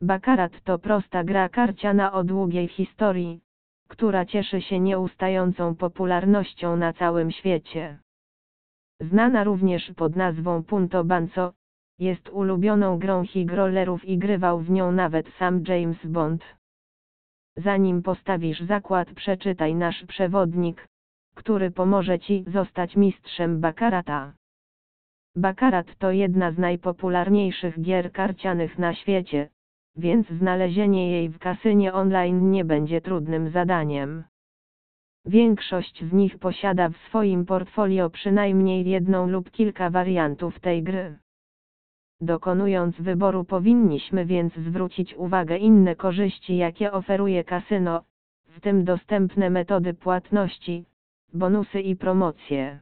Bakarat to prosta gra karciana o długiej historii, która cieszy się nieustającą popularnością na całym świecie. Znana również pod nazwą Punto Banco, jest ulubioną grą higrollerów i grywał w nią nawet sam James Bond. Zanim postawisz zakład przeczytaj nasz przewodnik, który pomoże Ci zostać mistrzem Bakarata. Bakarat to jedna z najpopularniejszych gier karcianych na świecie, więc znalezienie jej w kasynie online nie będzie trudnym zadaniem. Większość z nich posiada w swoim portfolio przynajmniej jedną lub kilka wariantów tej gry. Dokonując wyboru powinniśmy więc zwrócić uwagę inne korzyści jakie oferuje kasyno, w tym dostępne metody płatności, bonusy i promocje.